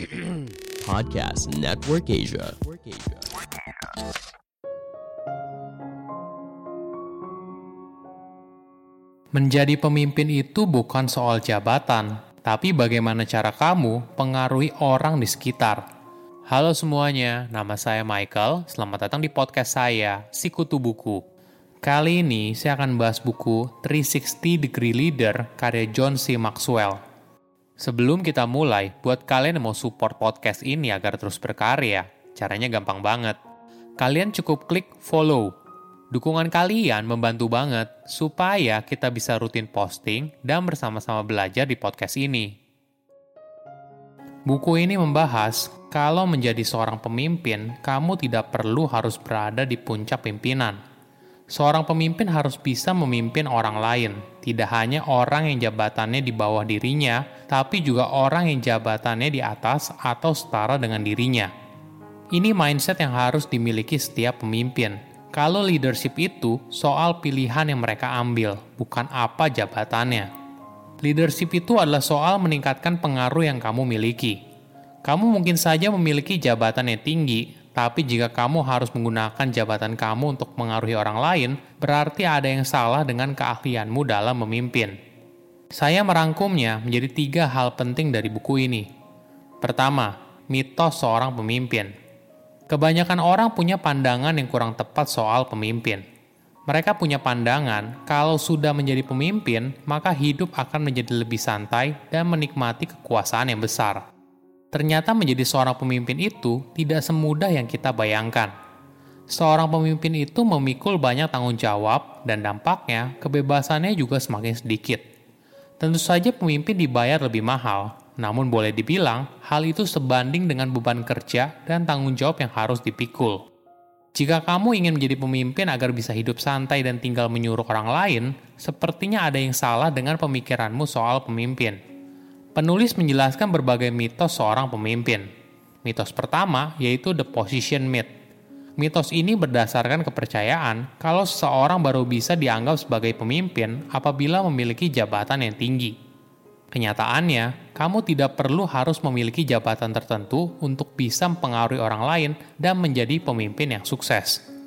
Podcast Network Asia. Menjadi pemimpin itu bukan soal jabatan, tapi bagaimana cara kamu pengaruhi orang di sekitar. Halo semuanya, nama saya Michael. Selamat datang di podcast saya, Sikutu Buku. Kali ini saya akan bahas buku 360 Degree Leader karya John C. Maxwell. Sebelum kita mulai, buat kalian yang mau support podcast ini agar terus berkarya, caranya gampang banget. Kalian cukup klik follow Dukungan kalian membantu banget supaya kita bisa rutin posting dan bersama-sama belajar di podcast ini. Buku ini membahas kalau menjadi seorang pemimpin, kamu tidak perlu harus berada di puncak pimpinan. Seorang pemimpin harus bisa memimpin orang lain, tidak hanya orang yang jabatannya di bawah dirinya, tapi juga orang yang jabatannya di atas atau setara dengan dirinya. Ini mindset yang harus dimiliki setiap pemimpin kalau leadership itu soal pilihan yang mereka ambil, bukan apa jabatannya. Leadership itu adalah soal meningkatkan pengaruh yang kamu miliki. Kamu mungkin saja memiliki jabatan yang tinggi, tapi jika kamu harus menggunakan jabatan kamu untuk mengaruhi orang lain, berarti ada yang salah dengan keahlianmu dalam memimpin. Saya merangkumnya menjadi tiga hal penting dari buku ini. Pertama, mitos seorang pemimpin. Kebanyakan orang punya pandangan yang kurang tepat soal pemimpin. Mereka punya pandangan kalau sudah menjadi pemimpin, maka hidup akan menjadi lebih santai dan menikmati kekuasaan yang besar. Ternyata menjadi seorang pemimpin itu tidak semudah yang kita bayangkan. Seorang pemimpin itu memikul banyak tanggung jawab dan dampaknya kebebasannya juga semakin sedikit. Tentu saja pemimpin dibayar lebih mahal, namun boleh dibilang, hal itu sebanding dengan beban kerja dan tanggung jawab yang harus dipikul. Jika kamu ingin menjadi pemimpin agar bisa hidup santai dan tinggal menyuruh orang lain, sepertinya ada yang salah dengan pemikiranmu soal pemimpin. Penulis menjelaskan berbagai mitos seorang pemimpin. Mitos pertama yaitu the position myth. Mitos ini berdasarkan kepercayaan kalau seseorang baru bisa dianggap sebagai pemimpin apabila memiliki jabatan yang tinggi. Kenyataannya, kamu tidak perlu harus memiliki jabatan tertentu untuk bisa mempengaruhi orang lain dan menjadi pemimpin yang sukses.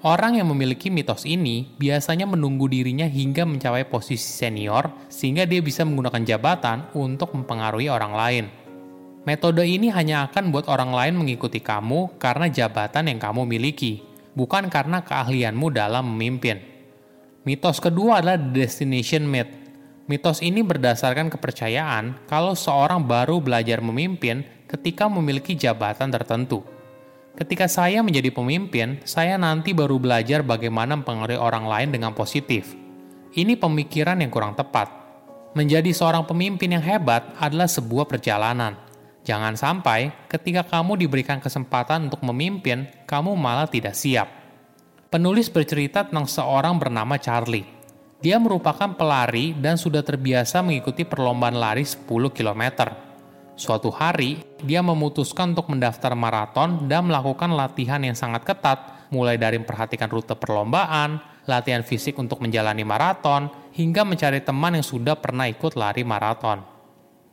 Orang yang memiliki mitos ini biasanya menunggu dirinya hingga mencapai posisi senior sehingga dia bisa menggunakan jabatan untuk mempengaruhi orang lain. Metode ini hanya akan buat orang lain mengikuti kamu karena jabatan yang kamu miliki, bukan karena keahlianmu dalam memimpin. Mitos kedua adalah destination myth Mitos ini berdasarkan kepercayaan kalau seorang baru belajar memimpin ketika memiliki jabatan tertentu. Ketika saya menjadi pemimpin, saya nanti baru belajar bagaimana mempengaruhi orang lain dengan positif. Ini pemikiran yang kurang tepat. Menjadi seorang pemimpin yang hebat adalah sebuah perjalanan. Jangan sampai ketika kamu diberikan kesempatan untuk memimpin, kamu malah tidak siap. Penulis bercerita tentang seorang bernama Charlie dia merupakan pelari dan sudah terbiasa mengikuti perlombaan lari 10 km. Suatu hari, dia memutuskan untuk mendaftar maraton dan melakukan latihan yang sangat ketat, mulai dari memperhatikan rute perlombaan, latihan fisik untuk menjalani maraton, hingga mencari teman yang sudah pernah ikut lari maraton.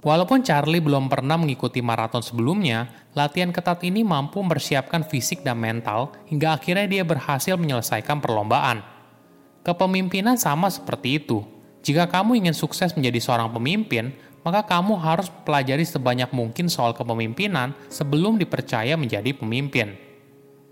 Walaupun Charlie belum pernah mengikuti maraton sebelumnya, latihan ketat ini mampu mempersiapkan fisik dan mental hingga akhirnya dia berhasil menyelesaikan perlombaan. Kepemimpinan sama seperti itu. Jika kamu ingin sukses menjadi seorang pemimpin, maka kamu harus pelajari sebanyak mungkin soal kepemimpinan sebelum dipercaya menjadi pemimpin.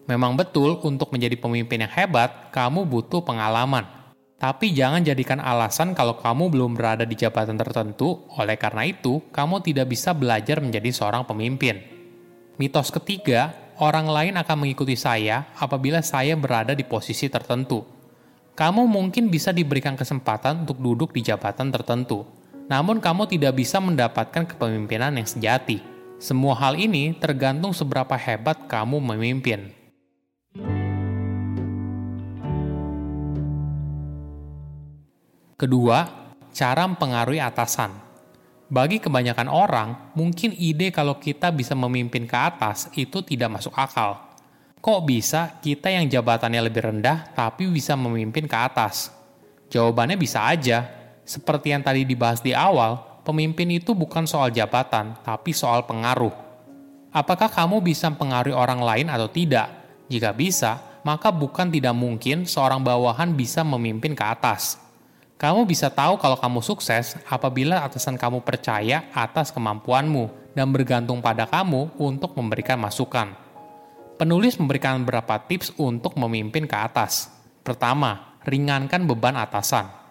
Memang betul, untuk menjadi pemimpin yang hebat, kamu butuh pengalaman. Tapi jangan jadikan alasan kalau kamu belum berada di jabatan tertentu, oleh karena itu, kamu tidak bisa belajar menjadi seorang pemimpin. Mitos ketiga, orang lain akan mengikuti saya apabila saya berada di posisi tertentu kamu mungkin bisa diberikan kesempatan untuk duduk di jabatan tertentu, namun kamu tidak bisa mendapatkan kepemimpinan yang sejati. Semua hal ini tergantung seberapa hebat kamu memimpin. Kedua, cara mempengaruhi atasan. Bagi kebanyakan orang, mungkin ide kalau kita bisa memimpin ke atas itu tidak masuk akal Kok bisa kita yang jabatannya lebih rendah tapi bisa memimpin ke atas? Jawabannya bisa aja. Seperti yang tadi dibahas di awal, pemimpin itu bukan soal jabatan, tapi soal pengaruh. Apakah kamu bisa mempengaruhi orang lain atau tidak? Jika bisa, maka bukan tidak mungkin seorang bawahan bisa memimpin ke atas. Kamu bisa tahu kalau kamu sukses apabila atasan kamu percaya atas kemampuanmu dan bergantung pada kamu untuk memberikan masukan. Penulis memberikan beberapa tips untuk memimpin ke atas. Pertama, ringankan beban atasan.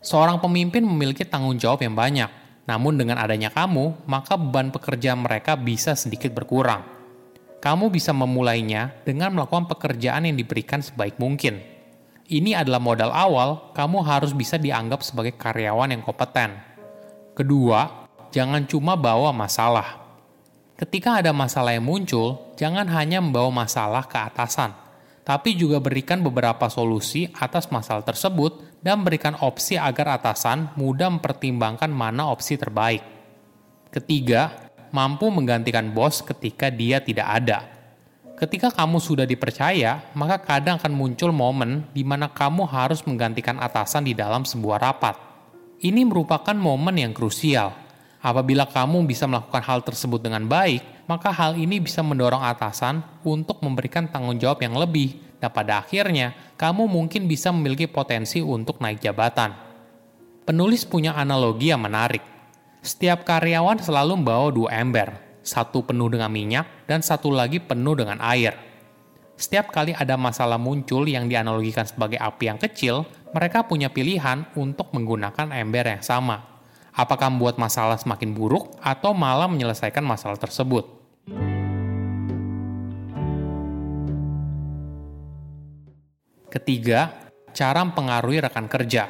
Seorang pemimpin memiliki tanggung jawab yang banyak, namun dengan adanya kamu, maka beban pekerjaan mereka bisa sedikit berkurang. Kamu bisa memulainya dengan melakukan pekerjaan yang diberikan sebaik mungkin. Ini adalah modal awal, kamu harus bisa dianggap sebagai karyawan yang kompeten. Kedua, jangan cuma bawa masalah. Ketika ada masalah yang muncul, jangan hanya membawa masalah ke atasan, tapi juga berikan beberapa solusi atas masalah tersebut dan berikan opsi agar atasan mudah mempertimbangkan mana opsi terbaik. Ketiga, mampu menggantikan bos ketika dia tidak ada. Ketika kamu sudah dipercaya, maka kadang akan muncul momen di mana kamu harus menggantikan atasan di dalam sebuah rapat. Ini merupakan momen yang krusial. Apabila kamu bisa melakukan hal tersebut dengan baik, maka hal ini bisa mendorong atasan untuk memberikan tanggung jawab yang lebih dan pada akhirnya kamu mungkin bisa memiliki potensi untuk naik jabatan. Penulis punya analogi yang menarik. Setiap karyawan selalu membawa dua ember, satu penuh dengan minyak dan satu lagi penuh dengan air. Setiap kali ada masalah muncul yang dianalogikan sebagai api yang kecil, mereka punya pilihan untuk menggunakan ember yang sama. Apakah membuat masalah semakin buruk atau malah menyelesaikan masalah tersebut? Ketiga, cara mempengaruhi rekan kerja.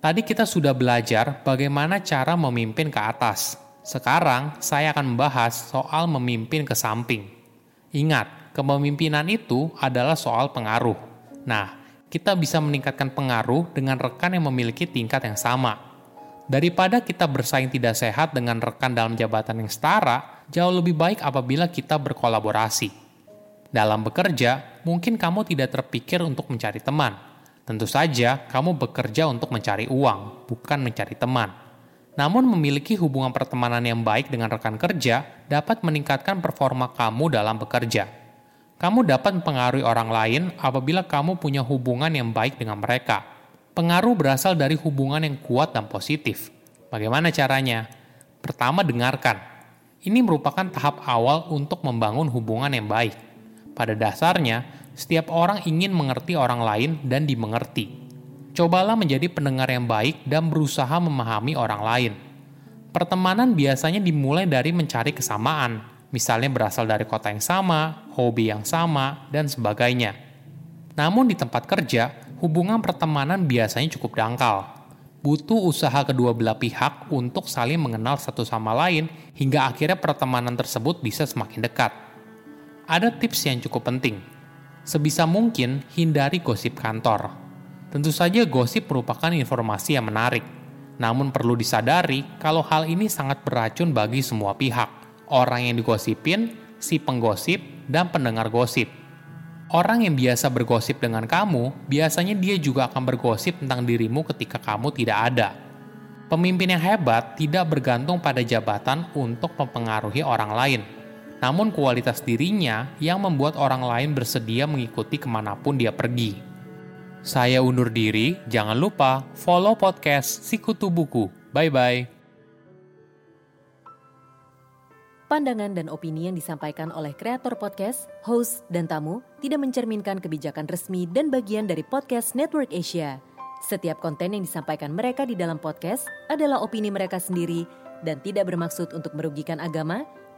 Tadi kita sudah belajar bagaimana cara memimpin ke atas. Sekarang saya akan membahas soal memimpin ke samping. Ingat, kepemimpinan itu adalah soal pengaruh. Nah, kita bisa meningkatkan pengaruh dengan rekan yang memiliki tingkat yang sama. Daripada kita bersaing tidak sehat dengan rekan dalam jabatan yang setara, jauh lebih baik apabila kita berkolaborasi. Dalam bekerja, mungkin kamu tidak terpikir untuk mencari teman. Tentu saja, kamu bekerja untuk mencari uang, bukan mencari teman. Namun, memiliki hubungan pertemanan yang baik dengan rekan kerja dapat meningkatkan performa kamu dalam bekerja. Kamu dapat mempengaruhi orang lain apabila kamu punya hubungan yang baik dengan mereka. Pengaruh berasal dari hubungan yang kuat dan positif. Bagaimana caranya? Pertama, dengarkan. Ini merupakan tahap awal untuk membangun hubungan yang baik pada dasarnya, setiap orang ingin mengerti orang lain dan dimengerti. Cobalah menjadi pendengar yang baik dan berusaha memahami orang lain. Pertemanan biasanya dimulai dari mencari kesamaan, misalnya berasal dari kota yang sama, hobi yang sama, dan sebagainya. Namun di tempat kerja, hubungan pertemanan biasanya cukup dangkal. Butuh usaha kedua belah pihak untuk saling mengenal satu sama lain hingga akhirnya pertemanan tersebut bisa semakin dekat ada tips yang cukup penting. Sebisa mungkin hindari gosip kantor. Tentu saja gosip merupakan informasi yang menarik. Namun perlu disadari kalau hal ini sangat beracun bagi semua pihak. Orang yang digosipin, si penggosip, dan pendengar gosip. Orang yang biasa bergosip dengan kamu, biasanya dia juga akan bergosip tentang dirimu ketika kamu tidak ada. Pemimpin yang hebat tidak bergantung pada jabatan untuk mempengaruhi orang lain, namun kualitas dirinya yang membuat orang lain bersedia mengikuti ke mana pun dia pergi. Saya undur diri, jangan lupa follow podcast Sikutu Buku. Bye-bye. Pandangan dan opini yang disampaikan oleh kreator podcast, host, dan tamu tidak mencerminkan kebijakan resmi dan bagian dari podcast Network Asia. Setiap konten yang disampaikan mereka di dalam podcast adalah opini mereka sendiri dan tidak bermaksud untuk merugikan agama,